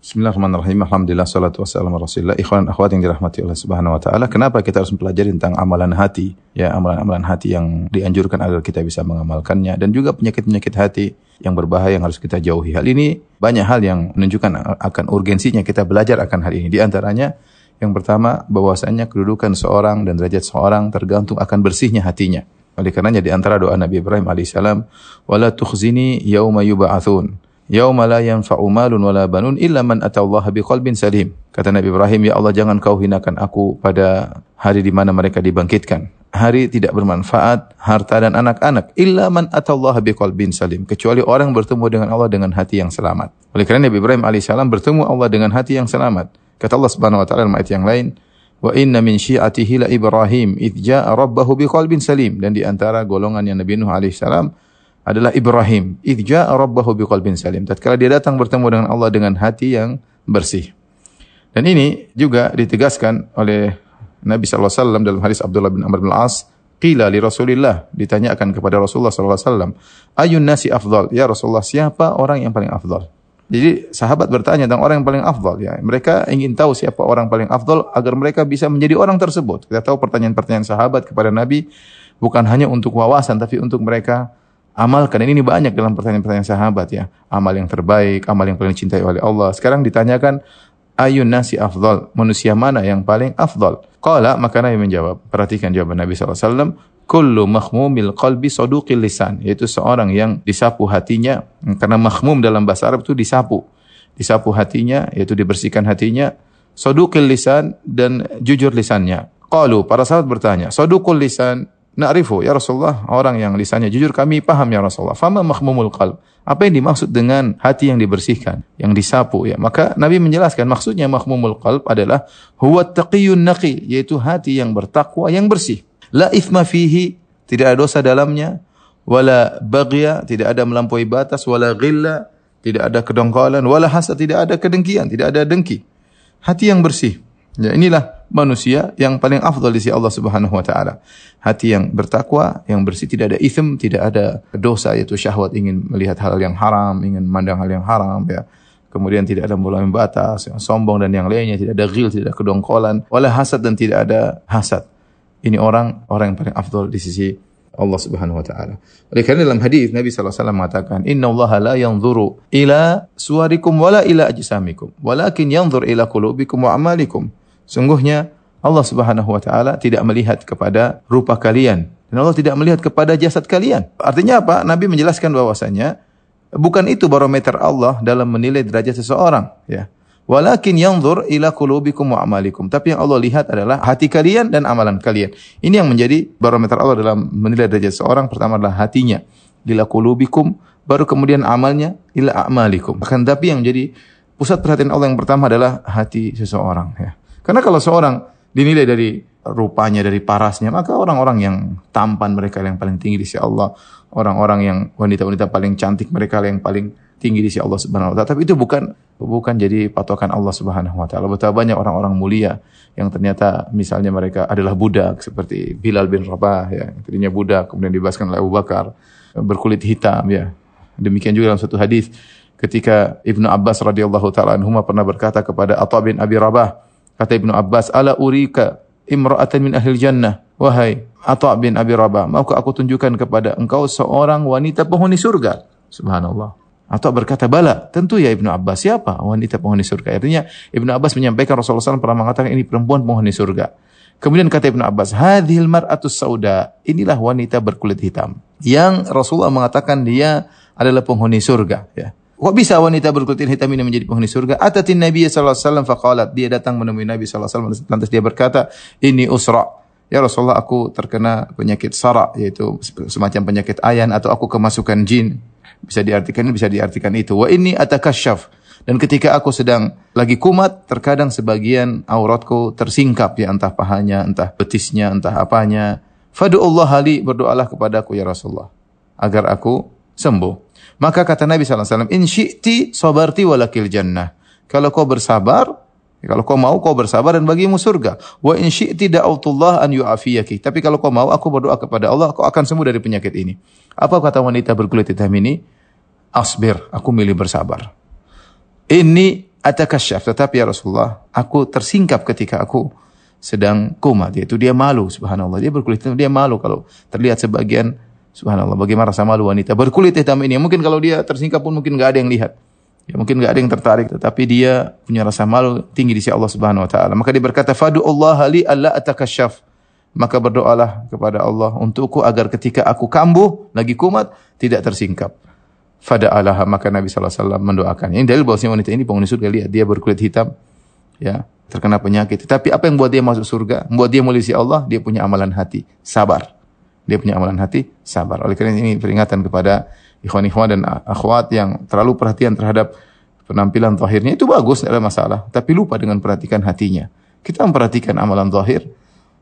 Bismillahirrahmanirrahim. Alhamdulillah salatu wassalamu rasulillah. Ikhwan akhwat yang dirahmati Allah Subhanahu wa taala. Kenapa kita harus mempelajari tentang amalan hati? Ya, amalan-amalan hati yang dianjurkan agar kita bisa mengamalkannya dan juga penyakit-penyakit hati yang berbahaya yang harus kita jauhi. Hal ini banyak hal yang menunjukkan akan urgensinya kita belajar akan hal ini. Di antaranya yang pertama bahwasanya kedudukan seorang dan derajat seorang tergantung akan bersihnya hatinya. Oleh karenanya di antara doa Nabi Ibrahim alaihissalam, "Wala tukhzini yauma yub'atsun." Yauma la yanfa'u malun wala banun illa man atallaha biqalbin salim. Kata Nabi Ibrahim, "Ya Allah, jangan kau hinakan aku pada hari di mana mereka dibangkitkan." Hari tidak bermanfaat harta dan anak-anak illa man atallaha biqalbin salim, kecuali orang bertemu dengan Allah dengan hati yang selamat. Oleh karena Nabi Ibrahim alaihissalam bertemu Allah dengan hati yang selamat. Kata Allah Subhanahu wa taala dalam ayat yang lain, Wa inna min syi'atihi la Ibrahim idh rabbahu biqalbin salim dan di antara golongan yang Nabi Nuh alaihissalam adalah Ibrahim. Idja rabbahu biqalbin salim. Tatkala dia datang bertemu dengan Allah dengan hati yang bersih. Dan ini juga ditegaskan oleh Nabi SAW dalam hadis Abdullah bin Amr bin Al-As. Qila li Rasulillah. Ditanyakan kepada Rasulullah SAW. Ayun nasi afdal. Ya Rasulullah, siapa orang yang paling afdal? Jadi sahabat bertanya tentang orang yang paling afdal. Ya. Mereka ingin tahu siapa orang paling afdal agar mereka bisa menjadi orang tersebut. Kita tahu pertanyaan-pertanyaan sahabat kepada Nabi bukan hanya untuk wawasan tapi untuk mereka amalkan. Ini banyak dalam pertanyaan-pertanyaan sahabat ya. Amal yang terbaik, amal yang paling dicintai oleh Allah. Sekarang ditanyakan ayun nasi afdal, manusia mana yang paling afdal? Qala maka Nabi menjawab. Perhatikan jawaban Nabi SAW. Kullu mahmumil qalbi saduqil lisan. Yaitu seorang yang disapu hatinya. Karena mahmum dalam bahasa Arab itu disapu. Disapu hatinya, yaitu dibersihkan hatinya. Saduqil lisan dan jujur lisannya. Qalu, para sahabat bertanya. Saduqul lisan, Na'rifu ya Rasulullah, orang yang lisannya jujur kami paham ya Rasulullah. Fama mahmumul qalb. Apa yang dimaksud dengan hati yang dibersihkan, yang disapu ya? Maka Nabi menjelaskan maksudnya mahmumul qalb adalah huwa taqiyun naqi, yaitu hati yang bertakwa, yang bersih. La ithma fihi, tidak ada dosa dalamnya, wala baghya, tidak ada melampaui batas, wala ghilla, tidak ada kedongkolan, wala hasad, tidak ada kedengkian, tidak ada dengki. Hati yang bersih. Ya, inilah manusia yang paling afdal di sisi Allah Subhanahu wa taala. Hati yang bertakwa, yang bersih, tidak ada ism, tidak ada dosa yaitu syahwat ingin melihat hal yang haram, ingin memandang hal yang haram ya. Kemudian tidak ada melampaui batas, yang sombong dan yang lainnya, tidak ada ghil, tidak ada kedongkolan, wala hasad dan tidak ada hasad. Ini orang orang yang paling afdal di sisi Allah Subhanahu wa taala. Oleh karena dalam hadis Nabi sallallahu alaihi wasallam mengatakan, "Inna Allah la yanzuru ila suwarikum wala ila ajsamikum, walakin yanzur ila qulubikum wa amalikum." Sungguhnya Allah Subhanahu wa taala tidak melihat kepada rupa kalian dan Allah tidak melihat kepada jasad kalian. Artinya apa? Nabi menjelaskan bahwasanya bukan itu barometer Allah dalam menilai derajat seseorang, ya. Walakin yanzur ila qulubikum wa amalikum. Tapi yang Allah lihat adalah hati kalian dan amalan kalian. Ini yang menjadi barometer Allah dalam menilai derajat seseorang. Pertama adalah hatinya. Ila qulubikum, baru kemudian amalnya ila amalikum. Akan tapi yang menjadi pusat perhatian Allah yang pertama adalah hati seseorang, ya. Karena kalau seorang dinilai dari rupanya, dari parasnya, maka orang-orang yang tampan mereka yang paling tinggi di sisi Allah, orang-orang yang wanita-wanita paling cantik mereka yang paling tinggi di sisi Allah Subhanahu wa taala. Tapi itu bukan bukan jadi patokan Allah Subhanahu wa taala. Betapa banyak orang-orang mulia yang ternyata misalnya mereka adalah budak seperti Bilal bin Rabah ya, tadinya budak kemudian dibebaskan oleh Abu Bakar, berkulit hitam ya. Demikian juga dalam satu hadis ketika Ibnu Abbas radhiyallahu taala pernah berkata kepada Atha bin Abi Rabah, Kata Ibnu Abbas, "Ala urika imra'atan min ahli jannah." Wahai Atha bin Abi Rabah, maukah aku tunjukkan kepada engkau seorang wanita penghuni surga? Subhanallah. Atau berkata, bala, tentu ya Ibnu Abbas. Siapa wanita penghuni surga? Artinya Ibnu Abbas menyampaikan Rasulullah SAW pernah mengatakan ini perempuan penghuni surga. Kemudian kata Ibnu Abbas, hadhil mar'atus sauda. Inilah wanita berkulit hitam. Yang Rasulullah mengatakan dia adalah penghuni surga. Ya. Kok bisa wanita berkulit hitam ini menjadi penghuni surga? Atatin Nabi sallallahu alaihi wasallam faqalat. Dia datang menemui Nabi sallallahu alaihi wasallam lantas dia berkata, "Ini usra." Ya Rasulullah, aku terkena penyakit sara yaitu semacam penyakit ayan atau aku kemasukan jin. Bisa diartikan bisa diartikan itu. Wa ini atakasyaf. Dan ketika aku sedang lagi kumat, terkadang sebagian auratku tersingkap ya entah pahanya, entah betisnya, entah apanya. Fadu'ullah ali berdoalah kepadaku ya Rasulullah agar aku sembuh. Maka kata Nabi SAW, In syi'ti sabarti walakil jannah. Kalau kau bersabar, kalau kau mau kau bersabar dan bagimu surga. Wa in syi'ti da'autullah an yu'afiyaki. Tapi kalau kau mau aku berdoa kepada Allah, kau akan sembuh dari penyakit ini. Apa kata wanita berkulit hitam ini? Asbir, aku milih bersabar. Ini atakasyaf. Tetapi ya Rasulullah, aku tersingkap ketika aku sedang kumat. Yaitu dia malu, subhanallah. Dia berkulit hitam, dia malu kalau terlihat sebagian, subhanallah, bagaimana rasa malu wanita. Berkulit hitam ini, mungkin kalau dia tersingkap pun mungkin nggak ada yang lihat. Ya, mungkin nggak ada yang tertarik, tetapi dia punya rasa malu tinggi di sisi Allah Subhanahu Wa Taala. Maka dia berkata, "Fadu Allah li alla atakasyaf." Maka berdoalah kepada Allah untukku agar ketika aku kambuh lagi kumat tidak tersingkap. Fada Allah maka Nabi SAW mendoakan. Ini dalil bahwasanya wanita ini penghuni surga lihat dia berkulit hitam, ya terkena penyakit. Tapi apa yang buat dia masuk surga? Buat dia mulia Allah, dia punya amalan hati, sabar. Dia punya amalan hati, sabar. Oleh karena ini peringatan kepada ikhwan-ikhwan dan akhwat yang terlalu perhatian terhadap penampilan zahirnya itu bagus, tidak ada masalah. Tapi lupa dengan perhatikan hatinya. Kita memperhatikan amalan zahir,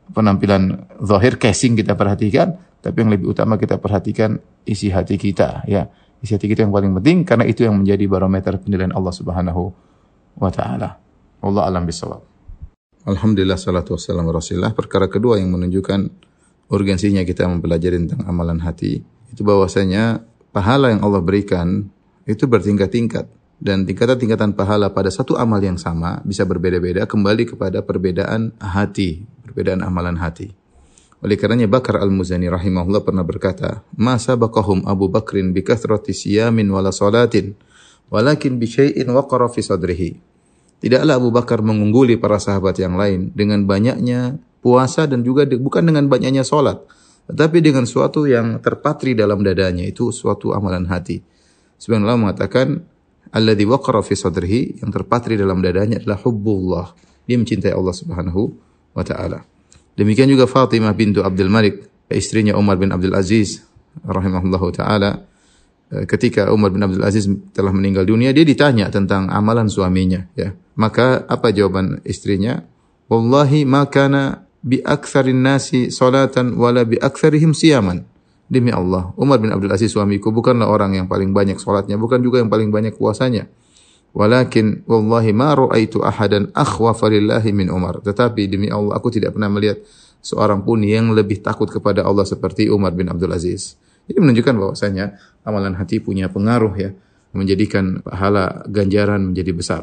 penampilan zahir, casing kita perhatikan, tapi yang lebih utama kita perhatikan isi hati kita, ya Isi hati kita yang paling penting karena itu yang menjadi barometer penilaian Allah Subhanahu wa taala. Allah alam bisawab. Alhamdulillah salatu wassalamu rasulillah. Perkara kedua yang menunjukkan urgensinya kita mempelajari tentang amalan hati itu bahwasanya pahala yang Allah berikan itu bertingkat-tingkat dan tingkatan-tingkatan pahala pada satu amal yang sama bisa berbeda-beda kembali kepada perbedaan hati, perbedaan amalan hati. Oleh karenanya Bakar Al-Muzani rahimahullah pernah berkata, "Masa bakahum Abu Bakrin bi kathrati siyamin wala salatin, walakin bi syai'in waqara fi sadrihi." Tidaklah Abu Bakar mengungguli para sahabat yang lain dengan banyaknya puasa dan juga bukan dengan banyaknya salat, tetapi dengan suatu yang terpatri dalam dadanya itu suatu amalan hati. Sebenarnya Allah mengatakan, "Alladzi waqara fi sadrihi," yang terpatri dalam dadanya adalah hubbullah. Dia mencintai Allah Subhanahu wa taala. Demikian juga Fatimah bintu Abdul Malik, istrinya Umar bin Abdul Aziz rahimahullahu taala. Eh, ketika Umar bin Abdul Aziz telah meninggal dunia, dia ditanya tentang amalan suaminya, ya. Maka apa jawaban istrinya? Wallahi ma kana bi aktsarin nasi salatan wala bi aktsarihim siyaman. Demi Allah, Umar bin Abdul Aziz suamiku bukanlah orang yang paling banyak salatnya, bukan juga yang paling banyak puasanya. Walakin wallahi ma ra'aitu ahadan akhwafa lillahi min Umar. Tetapi demi Allah aku tidak pernah melihat seorang pun yang lebih takut kepada Allah seperti Umar bin Abdul Aziz. Ini menunjukkan bahwasanya amalan hati punya pengaruh ya, menjadikan pahala ganjaran menjadi besar.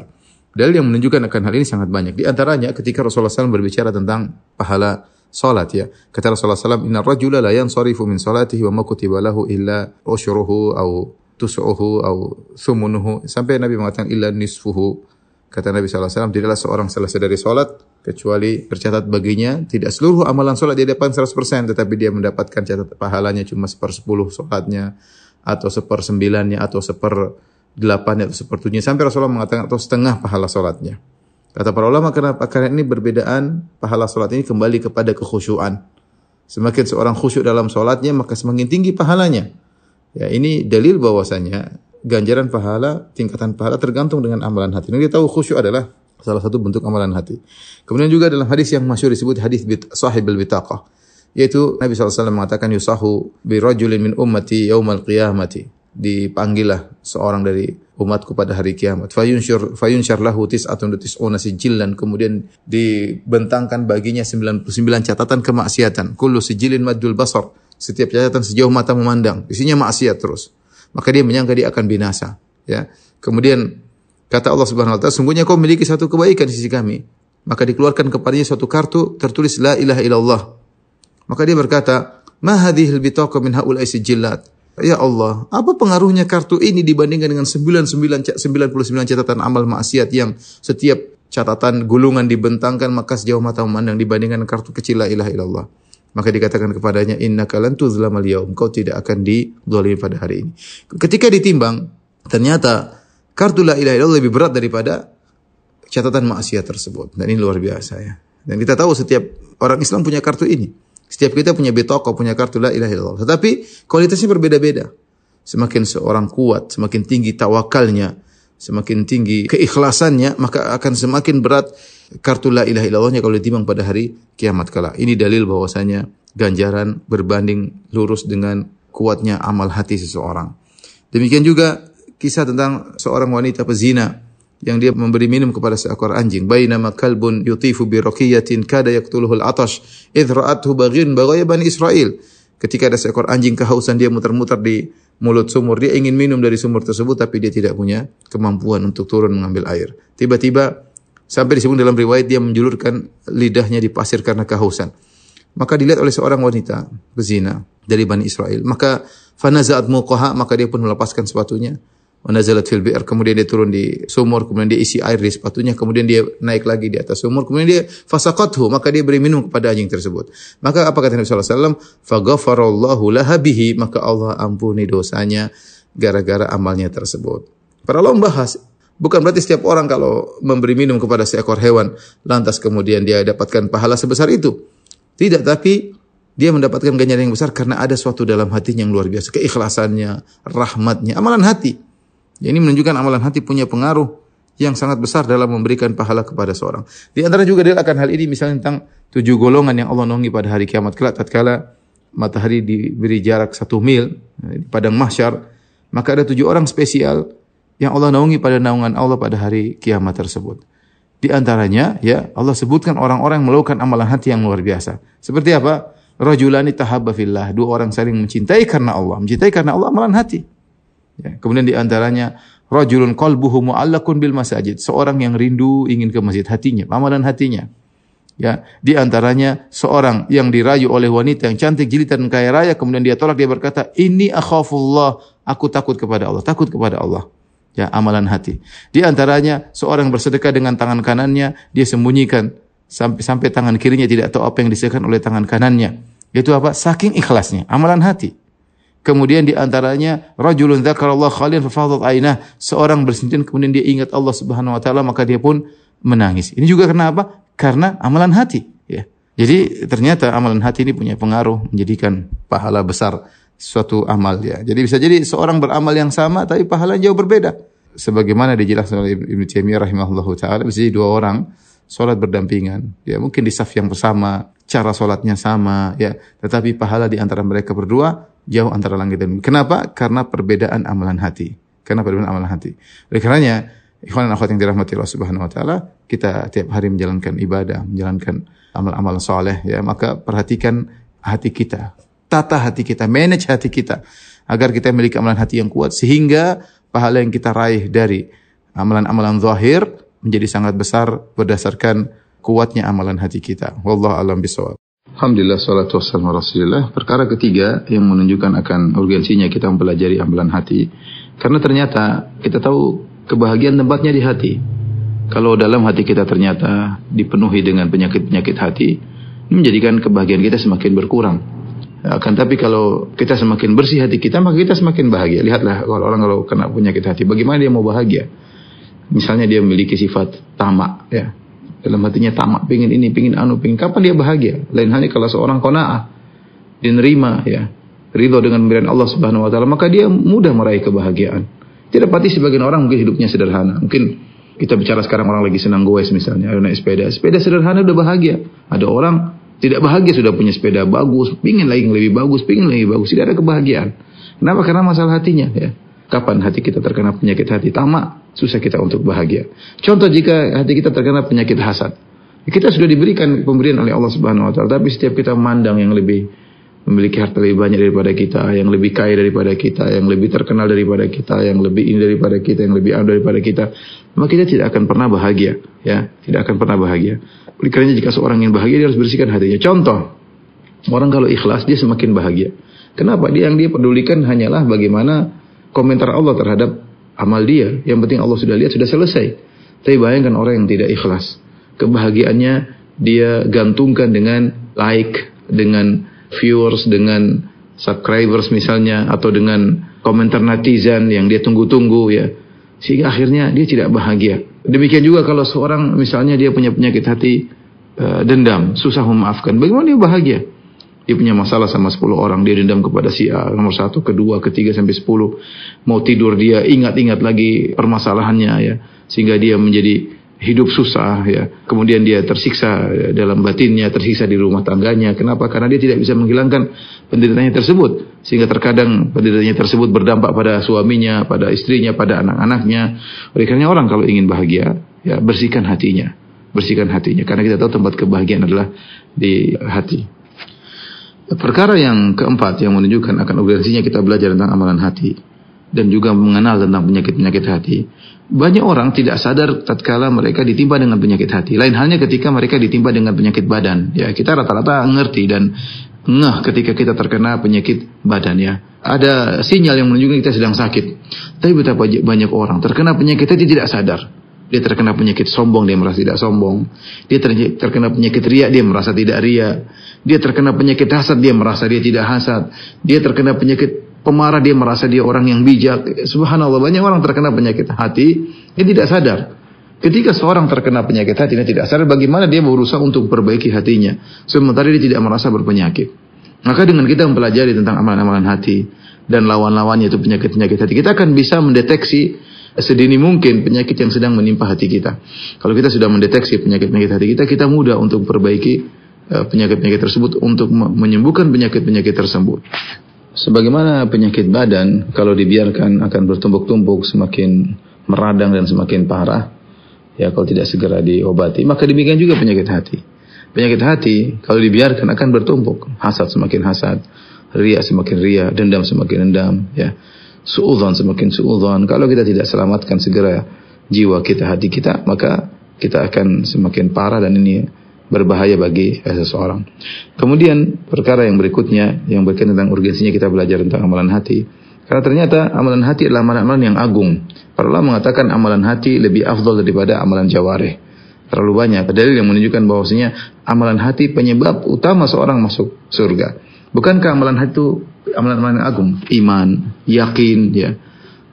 Dalil yang menunjukkan akan hal ini sangat banyak. Di antaranya ketika Rasulullah SAW berbicara tentang pahala salat ya. Kata Rasulullah SAW, Inna rajula la yansarifu min salatihi wa ma kutiba lahu illa usyuruhu au tus'uhu au thumunuhu sampai Nabi mengatakan illa nisfuhu kata Nabi SAW tidaklah seorang selesai dari solat kecuali tercatat baginya tidak seluruh amalan solat dia dapat 100% tetapi dia mendapatkan catat pahalanya cuma sepersepuluh solatnya atau sepersembilannya atau seper delapannya atau sepertujuhnya sampai Rasulullah mengatakan atau setengah pahala solatnya kata para ulama kenapa karena ini berbedaan pahala solat ini kembali kepada kekhusyuan. Semakin seorang khusyuk dalam solatnya maka semakin tinggi pahalanya. Ya, ini dalil bahwasanya ganjaran pahala, tingkatan pahala tergantung dengan amalan hati. Ini kita tahu khusyuk adalah salah satu bentuk amalan hati. Kemudian juga dalam hadis yang masyhur disebut hadis sahib al-bitaqah yaitu Nabi SAW mengatakan yusahu bi min ummati yaumal qiyamati dipanggillah seorang dari umatku pada hari kiamat. Fayunsyur fayunsyar lahu tis'atun tis'una sijillan kemudian dibentangkan baginya 99 catatan kemaksiatan. Kullu sijilin madul basar setiap catatan sejauh mata memandang, isinya maksiat terus. Maka dia menyangka dia akan binasa. Ya. Kemudian kata Allah Subhanahu wa taala, sungguhnya kau memiliki satu kebaikan di sisi kami. Maka dikeluarkan kepadanya suatu kartu tertulis la ilaha illallah. Maka dia berkata, "Ma hadhil bitaqa min haula'i sijillat?" Ya Allah, apa pengaruhnya kartu ini dibandingkan dengan 99 99 catatan amal maksiat yang setiap catatan gulungan dibentangkan maka sejauh mata memandang dibandingkan kartu kecil la ilaha illallah. Maka dikatakan kepadanya, Inna lan tuzlamal yaum. Kau tidak akan didolimi pada hari ini. Ketika ditimbang, ternyata kartu la ilaha illallah lebih berat daripada catatan maksiat tersebut. Dan ini luar biasa ya. Dan kita tahu setiap orang Islam punya kartu ini. Setiap kita punya betoko, punya kartu la ilaha illallah. Tetapi kualitasnya berbeda-beda. Semakin seorang kuat, semakin tinggi tawakalnya, semakin tinggi keikhlasannya, maka akan semakin berat kartu la ilaha illallahnya kalau ditimbang pada hari kiamat kala. Ini dalil bahwasanya ganjaran berbanding lurus dengan kuatnya amal hati seseorang. Demikian juga kisah tentang seorang wanita pezina yang dia memberi minum kepada seekor anjing. Bainama kalbun yutifu bi raqiyatin kada yaqtuluhu al-atash idh ra'athu baghin bani Israel. Ketika ada seekor anjing kehausan dia muter-muter di mulut sumur. Dia ingin minum dari sumur tersebut tapi dia tidak punya kemampuan untuk turun mengambil air. Tiba-tiba sampai disebut dalam riwayat dia menjulurkan lidahnya di pasir karena kehausan. Maka dilihat oleh seorang wanita bezina dari Bani Israel. Maka fanazat muqaha maka dia pun melepaskan sepatunya Wanazalat fil bi'r. Kemudian dia turun di sumur, kemudian dia isi air di sepatunya, kemudian dia naik lagi di atas sumur, kemudian dia fasaqathu, maka dia beri minum kepada anjing tersebut. Maka apa kata Nabi sallallahu alaihi wasallam? Laha bihi, maka Allah ampuni dosanya gara-gara amalnya tersebut. Para ulama bahas Bukan berarti setiap orang kalau memberi minum kepada seekor hewan, lantas kemudian dia dapatkan pahala sebesar itu. Tidak, tapi dia mendapatkan ganjaran yang besar karena ada suatu dalam hatinya yang luar biasa. Keikhlasannya, rahmatnya, amalan hati. Ini menunjukkan amalan hati punya pengaruh yang sangat besar dalam memberikan pahala kepada seorang. Di antara juga dia akan hal ini misalnya tentang tujuh golongan yang Allah nongi pada hari kiamat kelak tatkala matahari diberi jarak satu mil di padang mahsyar, maka ada tujuh orang spesial yang Allah naungi pada naungan Allah pada hari kiamat tersebut. Di antaranya, ya Allah sebutkan orang-orang yang melakukan amalan hati yang luar biasa. Seperti apa? Rajulani tahabba fillah. Dua orang saling mencintai karena Allah. Mencintai karena Allah amalan hati. Ya, kemudian di antaranya rajulun qalbuhu mu'allakun bil masajid, seorang yang rindu ingin ke masjid hatinya, amalan hatinya. Ya, di antaranya seorang yang dirayu oleh wanita yang cantik, jilitan kaya raya, kemudian dia tolak dia berkata, "Ini akhafullah, aku takut kepada Allah, takut kepada Allah." Ya, amalan hati. Di antaranya seorang bersedekah dengan tangan kanannya, dia sembunyikan sampai sampai tangan kirinya tidak tahu apa yang disediakan oleh tangan kanannya. Itu apa? Saking ikhlasnya, amalan hati. Kemudian di antaranya rajulun dzakarallahu khalian fa ainah, seorang bersintin kemudian dia ingat Allah Subhanahu wa taala maka dia pun menangis. Ini juga karena apa? Karena amalan hati, ya. Jadi ternyata amalan hati ini punya pengaruh menjadikan pahala besar suatu amal ya. Jadi bisa jadi seorang beramal yang sama tapi pahala jauh berbeda. Sebagaimana dijelaskan oleh Ibnu Taimiyah rahimahullahu taala bisa jadi dua orang salat berdampingan, ya mungkin di saf yang bersama, cara salatnya sama, ya, tetapi pahala di antara mereka berdua jauh antara langit dan bumi. Kenapa? Karena perbedaan amalan hati. Karena perbedaan amalan hati. Oleh karenanya, ikhwan dan akhwat yang dirahmati Allah Subhanahu wa taala, kita tiap hari menjalankan ibadah, menjalankan amal-amal soleh ya, maka perhatikan hati kita. Tata hati kita, manage hati kita agar kita memiliki amalan hati yang kuat sehingga pahala yang kita raih dari amalan-amalan zahir menjadi sangat besar berdasarkan kuatnya amalan hati kita. Wallahu alam bisawab. Alhamdulillah salatu wassalamu rasulillah. Perkara ketiga yang menunjukkan akan urgensinya kita mempelajari amalan hati. Karena ternyata kita tahu kebahagiaan tempatnya di hati. Kalau dalam hati kita ternyata dipenuhi dengan penyakit-penyakit hati, ini menjadikan kebahagiaan kita semakin berkurang. Akan tapi kalau kita semakin bersih hati kita, maka kita semakin bahagia. Lihatlah kalau orang kalau kena penyakit hati, bagaimana dia mau bahagia? Misalnya dia memiliki sifat tamak, ya dalam hatinya tamak, pingin ini, pingin anu, pingin kapan dia bahagia? Lain halnya kalau seorang kona'ah, dia nerima ya, ridho dengan pemberian Allah Subhanahu wa taala, maka dia mudah meraih kebahagiaan. Tidak pasti sebagian orang mungkin hidupnya sederhana. Mungkin kita bicara sekarang orang lagi senang goes misalnya, ada naik sepeda. Sepeda sederhana udah bahagia. Ada orang tidak bahagia sudah punya sepeda bagus, pingin lagi yang lebih bagus, pingin lebih bagus, tidak ada kebahagiaan. Kenapa? Karena masalah hatinya ya. Kapan hati kita terkena penyakit hati tamak, susah kita untuk bahagia. Contoh jika hati kita terkena penyakit hasad. Kita sudah diberikan pemberian oleh Allah Subhanahu wa taala, tapi setiap kita memandang yang lebih memiliki harta lebih banyak daripada kita, yang lebih kaya daripada kita, yang lebih terkenal daripada kita, yang lebih ini daripada kita, yang lebih anu daripada kita, maka kita tidak akan pernah bahagia, ya, tidak akan pernah bahagia. Oleh karena jika seorang ingin bahagia dia harus bersihkan hatinya. Contoh, orang kalau ikhlas dia semakin bahagia. Kenapa? Dia yang dia pedulikan hanyalah bagaimana komentar Allah terhadap amal dia. Yang penting Allah sudah lihat, sudah selesai. Tapi bayangkan orang yang tidak ikhlas. Kebahagiaannya dia gantungkan dengan like, dengan viewers, dengan subscribers misalnya, atau dengan komentar netizen yang dia tunggu-tunggu ya. Sehingga akhirnya dia tidak bahagia. Demikian juga kalau seorang misalnya dia punya penyakit hati uh, dendam, susah memaafkan. Bagaimana dia bahagia? Dia punya masalah sama 10 orang, dia dendam kepada si A, nomor satu, kedua, ketiga, sampai 10. Mau tidur dia ingat-ingat lagi permasalahannya ya. Sehingga dia menjadi hidup susah ya. Kemudian dia tersiksa dalam batinnya, tersiksa di rumah tangganya. Kenapa? Karena dia tidak bisa menghilangkan penderitaannya tersebut. Sehingga terkadang penderitaannya tersebut berdampak pada suaminya, pada istrinya, pada anak-anaknya. Oleh karena orang kalau ingin bahagia, ya bersihkan hatinya. Bersihkan hatinya. Karena kita tahu tempat kebahagiaan adalah di hati. Perkara yang keempat yang menunjukkan akan urgensinya kita belajar tentang amalan hati dan juga mengenal tentang penyakit-penyakit hati. Banyak orang tidak sadar tatkala mereka ditimpa dengan penyakit hati. Lain halnya ketika mereka ditimpa dengan penyakit badan. Ya, kita rata-rata ngerti dan ngeh ketika kita terkena penyakit badan ya. Ada sinyal yang menunjukkan kita sedang sakit. Tapi betapa banyak orang terkena penyakit hati tidak sadar. Dia terkena penyakit sombong, dia merasa tidak sombong. Dia terkena penyakit ria, dia merasa tidak ria. Dia terkena penyakit hasad, dia merasa dia tidak hasad. Dia terkena penyakit pemarah dia merasa dia orang yang bijak. Subhanallah banyak orang terkena penyakit hati dia tidak sadar. Ketika seorang terkena penyakit hati dia tidak sadar bagaimana dia berusaha untuk perbaiki hatinya sementara dia tidak merasa berpenyakit. Maka dengan kita mempelajari tentang amalan-amalan hati dan lawan-lawannya itu penyakit-penyakit hati kita akan bisa mendeteksi sedini mungkin penyakit yang sedang menimpa hati kita. Kalau kita sudah mendeteksi penyakit-penyakit hati kita, kita mudah untuk perbaiki eh, penyakit-penyakit tersebut untuk menyembuhkan penyakit-penyakit tersebut. Sebagaimana penyakit badan kalau dibiarkan akan bertumpuk-tumpuk semakin meradang dan semakin parah ya kalau tidak segera diobati maka demikian juga penyakit hati. Penyakit hati kalau dibiarkan akan bertumpuk, hasad semakin hasad, ria semakin ria, dendam semakin dendam ya. Suudzon semakin suudzon. Kalau kita tidak selamatkan segera jiwa kita, hati kita, maka kita akan semakin parah dan ini berbahaya bagi seseorang. Kemudian perkara yang berikutnya yang berkaitan tentang urgensinya kita belajar tentang amalan hati. Karena ternyata amalan hati adalah amalan-amalan yang agung. Para ulama mengatakan amalan hati lebih afdol daripada amalan jawareh. Terlalu banyak dalil yang menunjukkan bahwasanya amalan hati penyebab utama seorang masuk surga. Bukankah amalan hati itu amalan-amalan agung? Iman, yakin, ya,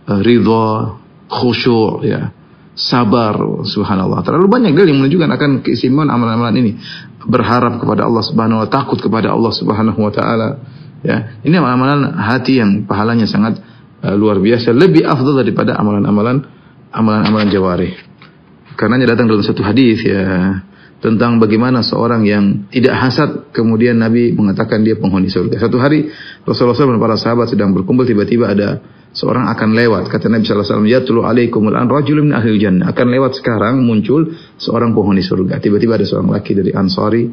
ridha, khusyuk, ya, sabar subhanallah. Terlalu banyak dalil yang menunjukkan akan keistimewaan amalan-amalan ini. Berharap kepada Allah subhanahu wa takut kepada Allah subhanahu wa taala ya. Ini amalan-amalan hati yang pahalanya sangat uh, luar biasa. Lebih afdal daripada amalan-amalan amalan-amalan jawarih. Karena datang dalam satu hadis ya tentang bagaimana seorang yang tidak hasad kemudian Nabi mengatakan dia penghuni surga satu hari Rasulullah SAW dan para sahabat sedang berkumpul tiba-tiba ada seorang akan lewat. Kata Nabi sallallahu alaihi wasallam, "Yatlu alaikumul an rajulun ahli jannah." Akan lewat sekarang muncul seorang penghuni surga. Tiba-tiba ada seorang laki dari Ansari,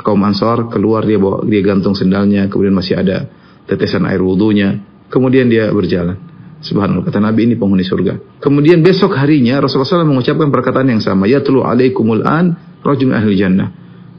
kaum Ansar keluar dia bawa dia gantung sendalnya, kemudian masih ada tetesan air wudhunya. Kemudian dia berjalan. Subhanallah kata Nabi ini penghuni surga. Kemudian besok harinya Rasulullah SAW mengucapkan perkataan yang sama. Yatlu alaikumul an rajulun min ahli jannah.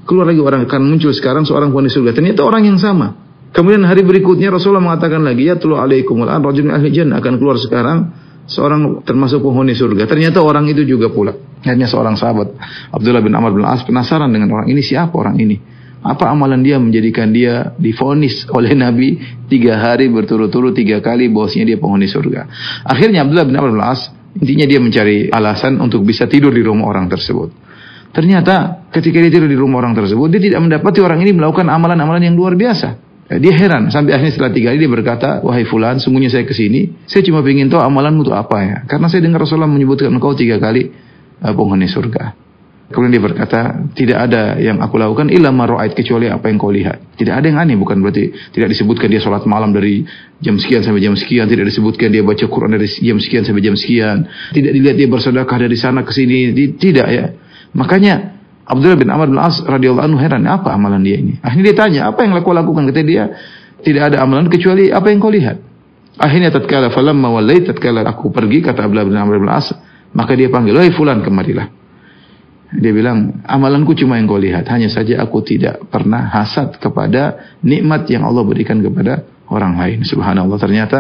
Keluar lagi orang akan muncul sekarang seorang penghuni surga. Ternyata orang yang sama. Kemudian hari berikutnya Rasulullah mengatakan lagi ya tulu alaikumul an rajulun ahli jannah akan keluar sekarang seorang termasuk penghuni surga. Ternyata orang itu juga pula. Hanya seorang sahabat Abdullah bin Amr bin As penasaran dengan orang ini siapa orang ini. Apa amalan dia menjadikan dia difonis oleh Nabi tiga hari berturut-turut tiga kali bahwasanya dia penghuni surga. Akhirnya Abdullah bin Amr As intinya dia mencari alasan untuk bisa tidur di rumah orang tersebut. Ternyata ketika dia tidur di rumah orang tersebut dia tidak mendapati orang ini melakukan amalan-amalan yang luar biasa. Eh, dia heran sampai akhirnya setelah tiga hari dia berkata, wahai fulan, sungguhnya saya ke sini, saya cuma ingin tahu amalanmu itu apa ya. Karena saya dengar Rasulullah menyebutkan engkau tiga kali uh, penghuni surga. Kemudian dia berkata, tidak ada yang aku lakukan illa maro'ait kecuali apa yang kau lihat. Tidak ada yang aneh, bukan berarti tidak disebutkan dia sholat malam dari jam sekian sampai jam sekian, tidak disebutkan dia baca Quran dari jam sekian sampai jam sekian, tidak dilihat dia bersedekah dari sana ke sini, tidak ya. Makanya Abdullah bin Amr bin As radhiyallahu anhu heran, apa amalan dia ini? Akhirnya dia tanya, apa yang kau lakukan? Kata dia, tidak ada amalan kecuali apa yang kau lihat. Akhirnya tatkala falamma wallai tatkala aku pergi kata Abdullah bin Amr bin As, maka dia panggil, "Wahai fulan, kemarilah." Dia bilang, amalanku cuma yang kau lihat. Hanya saja aku tidak pernah hasad kepada nikmat yang Allah berikan kepada orang lain. Subhanallah. Ternyata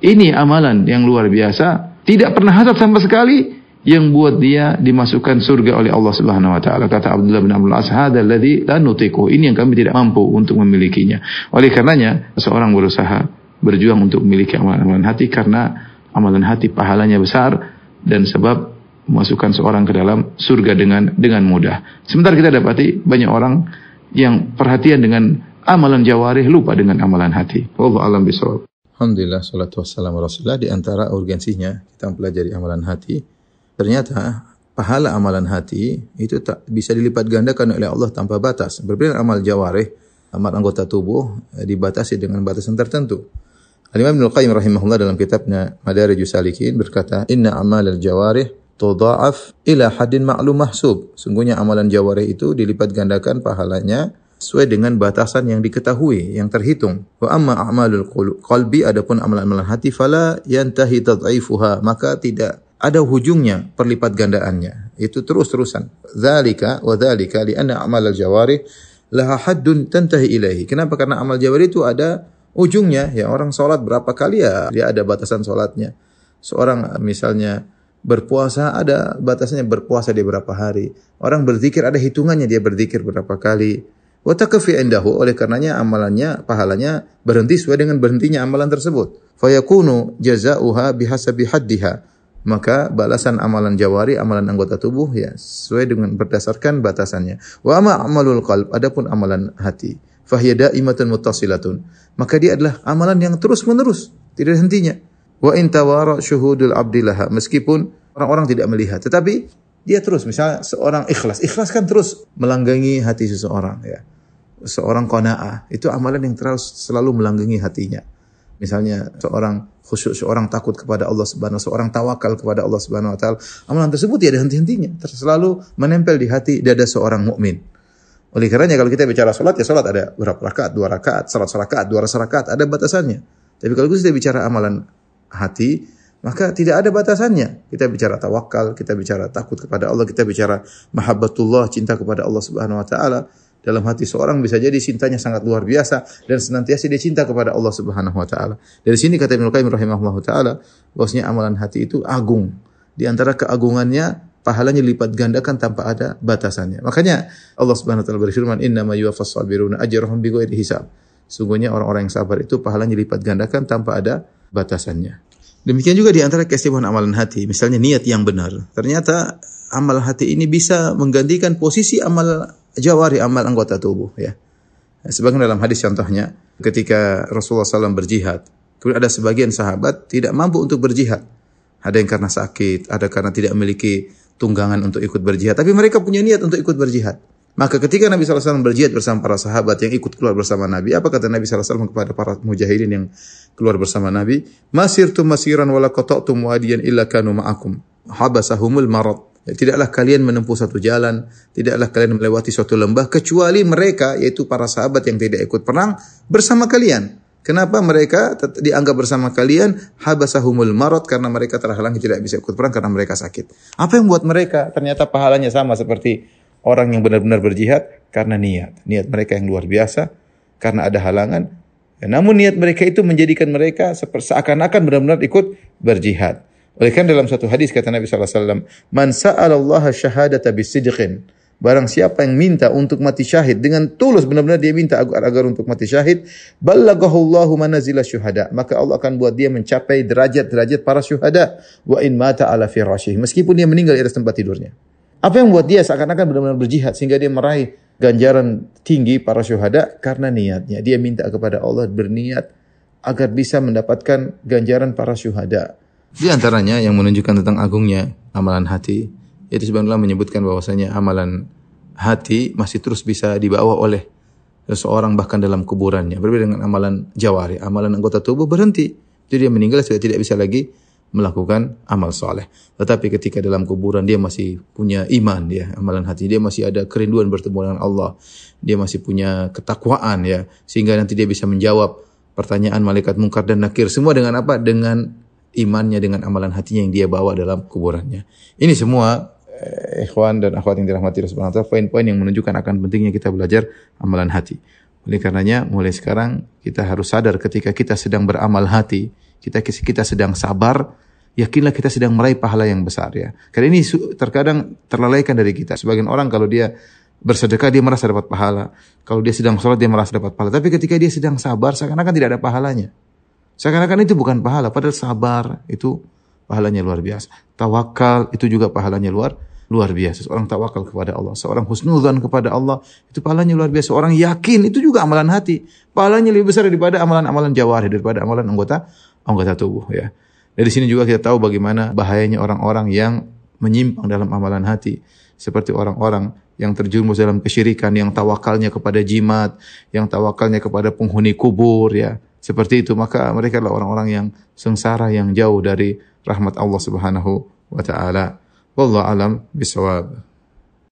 ini amalan yang luar biasa. Tidak pernah hasad sama sekali yang buat dia dimasukkan surga oleh Allah Subhanahu wa taala. Kata Abdullah bin Abdul As, "Hadzal ladzi la nutiqu." Ini yang kami tidak mampu untuk memilikinya. Oleh karenanya, seorang berusaha berjuang untuk memiliki amalan-amalan hati karena amalan hati pahalanya besar dan sebab memasukkan seorang ke dalam surga dengan dengan mudah. Sementara kita dapati banyak orang yang perhatian dengan amalan jawarih lupa dengan amalan hati. Wallahu alam bisawab. Alhamdulillah, salatu wassalamu rasulullah. Di antara urgensinya kita mempelajari amalan hati ternyata pahala amalan hati itu tak bisa dilipat gandakan oleh Allah tanpa batas. Berbeda amal jawarih, amal anggota tubuh eh, dibatasi dengan batasan tertentu. Al-Imam Ibnu Qayyim rahimahullah dalam kitabnya Madarijus Salikin berkata, "Inna amal al-jawarih tudha'af ila hadin ma'lum mahsub." Sungguhnya amalan jawarih itu dilipat gandakan pahalanya sesuai dengan batasan yang diketahui, yang terhitung. Wa amma a'malul qalbi adapun amalan-amalan hati fala yantahi tad'ifuha, maka tidak ada hujungnya perlipat gandaannya. Itu terus-terusan. Zalika wa dzalika li'anna a'malal jawarih laha haddun tantahi ilaihi. Kenapa? Karena amal jawari itu ada ujungnya. Ya orang sholat berapa kali ya dia ada batasan sholatnya. Seorang misalnya berpuasa ada batasnya berpuasa di berapa hari. Orang berzikir ada hitungannya dia berzikir berapa kali. Wa takfi indahu oleh karenanya amalannya pahalanya berhenti sesuai dengan berhentinya amalan tersebut. Fayakunu jazauha bihasabi haddiha maka balasan amalan jawari, amalan anggota tubuh ya sesuai dengan berdasarkan batasannya. Wa ama amalul qalb, adapun amalan hati, fahiya daimatun muttasilatun. Maka dia adalah amalan yang terus-menerus, tidak hentinya. Wa in tawara syuhudul abdillaha, meskipun orang-orang tidak melihat, tetapi dia terus misalnya seorang ikhlas, ikhlas kan terus melanggangi hati seseorang ya. Seorang qanaah, itu amalan yang terus selalu melanggangi hatinya. Misalnya seorang khusyuk, seorang takut kepada Allah Subhanahu seorang tawakal kepada Allah Subhanahu wa taala. Amalan tersebut tidak ada henti-hentinya, selalu menempel di hati dada seorang mukmin. Oleh karenanya kalau kita bicara salat ya salat ada berapa rakaat, dua rakaat, salat rakaat, dua rakaat, ada batasannya. Tapi kalau kita bicara amalan hati, maka tidak ada batasannya. Kita bicara tawakal, kita bicara takut kepada Allah, kita bicara mahabbatullah, cinta kepada Allah Subhanahu wa taala dalam hati seorang bisa jadi cintanya sangat luar biasa dan senantiasa dia cinta kepada Allah Subhanahu wa taala. Dari sini kata Ibnu Qayyim rahimahullah taala, bahwasanya amalan hati itu agung. Di antara keagungannya pahalanya lipat gandakan tanpa ada batasannya. Makanya Allah Subhanahu wa taala berfirman, "Inna ma yuwaffas sabiruna ajrahum bighairi hisab." Sungguhnya orang-orang yang sabar itu pahalanya lipat gandakan tanpa ada batasannya. Demikian juga di antara keistimewaan amalan hati, misalnya niat yang benar. Ternyata amal hati ini bisa menggantikan posisi amal jawari amal anggota tubuh ya. Sebagian dalam hadis contohnya ketika Rasulullah SAW berjihad, kemudian ada sebagian sahabat tidak mampu untuk berjihad. Ada yang karena sakit, ada karena tidak memiliki tunggangan untuk ikut berjihad, tapi mereka punya niat untuk ikut berjihad. Maka ketika Nabi SAW berjihad bersama para sahabat yang ikut keluar bersama Nabi, apa kata Nabi SAW kepada para mujahidin yang keluar bersama Nabi? Masirtum masiran wala qata'tum wadiyan illa kanu ma'akum. Habasahumul marad. Ya, tidaklah kalian menempuh satu jalan, tidaklah kalian melewati suatu lembah kecuali mereka yaitu para sahabat yang tidak ikut perang bersama kalian. Kenapa mereka dianggap bersama kalian habasahumul marot karena mereka terhalang tidak bisa ikut perang karena mereka sakit. Apa yang buat mereka ternyata pahalanya sama seperti orang yang benar-benar berjihad karena niat. Niat mereka yang luar biasa karena ada halangan. Ya, namun niat mereka itu menjadikan mereka seakan-akan benar-benar ikut berjihad. Oleh karena dalam satu hadis kata Nabi SAW, Man Allah syahadata bisidqin. Barang siapa yang minta untuk mati syahid dengan tulus benar-benar dia minta agar, agar untuk mati syahid, ballagahullahu manazila syuhada. Maka Allah akan buat dia mencapai derajat-derajat para syuhada. Wa in mata ala firashih. Meskipun dia meninggal di atas tempat tidurnya. Apa yang buat dia seakan-akan benar-benar berjihad sehingga dia meraih ganjaran tinggi para syuhada karena niatnya. Dia minta kepada Allah berniat agar bisa mendapatkan ganjaran para syuhada. Di antaranya yang menunjukkan tentang agungnya amalan hati, yaitu sebenarnya menyebutkan bahwasanya amalan hati masih terus bisa dibawa oleh seseorang bahkan dalam kuburannya. Berbeda dengan amalan jawari, amalan anggota tubuh berhenti. Jadi dia meninggal sudah tidak bisa lagi melakukan amal soleh. Tetapi ketika dalam kuburan dia masih punya iman ya, amalan hati dia masih ada kerinduan bertemu dengan Allah. Dia masih punya ketakwaan ya, sehingga nanti dia bisa menjawab pertanyaan malaikat mungkar dan nakir semua dengan apa? Dengan imannya dengan amalan hatinya yang dia bawa dalam kuburannya. Ini semua eh, ikhwan dan akhwat yang dirahmati Allah Subhanahu poin-poin yang menunjukkan akan pentingnya kita belajar amalan hati. Oleh karenanya mulai sekarang kita harus sadar ketika kita sedang beramal hati, kita kita sedang sabar, yakinlah kita sedang meraih pahala yang besar ya. Karena ini terkadang terlalaikan dari kita. Sebagian orang kalau dia bersedekah dia merasa dapat pahala. Kalau dia sedang sholat dia merasa dapat pahala. Tapi ketika dia sedang sabar seakan-akan tidak ada pahalanya. Seakan-akan itu bukan pahala, padahal sabar itu pahalanya luar biasa. Tawakal itu juga pahalanya luar luar biasa. Seorang tawakal kepada Allah, seorang husnuzan kepada Allah, itu pahalanya luar biasa. Orang yakin itu juga amalan hati. Pahalanya lebih besar daripada amalan-amalan jawari, daripada amalan anggota anggota tubuh ya. Dari sini juga kita tahu bagaimana bahayanya orang-orang yang menyimpang dalam amalan hati. Seperti orang-orang yang terjerumus dalam kesyirikan, yang tawakalnya kepada jimat, yang tawakalnya kepada penghuni kubur ya seperti itu maka mereka adalah orang-orang yang sengsara yang jauh dari rahmat Allah Subhanahu wa taala. Wallahu alam bisawab.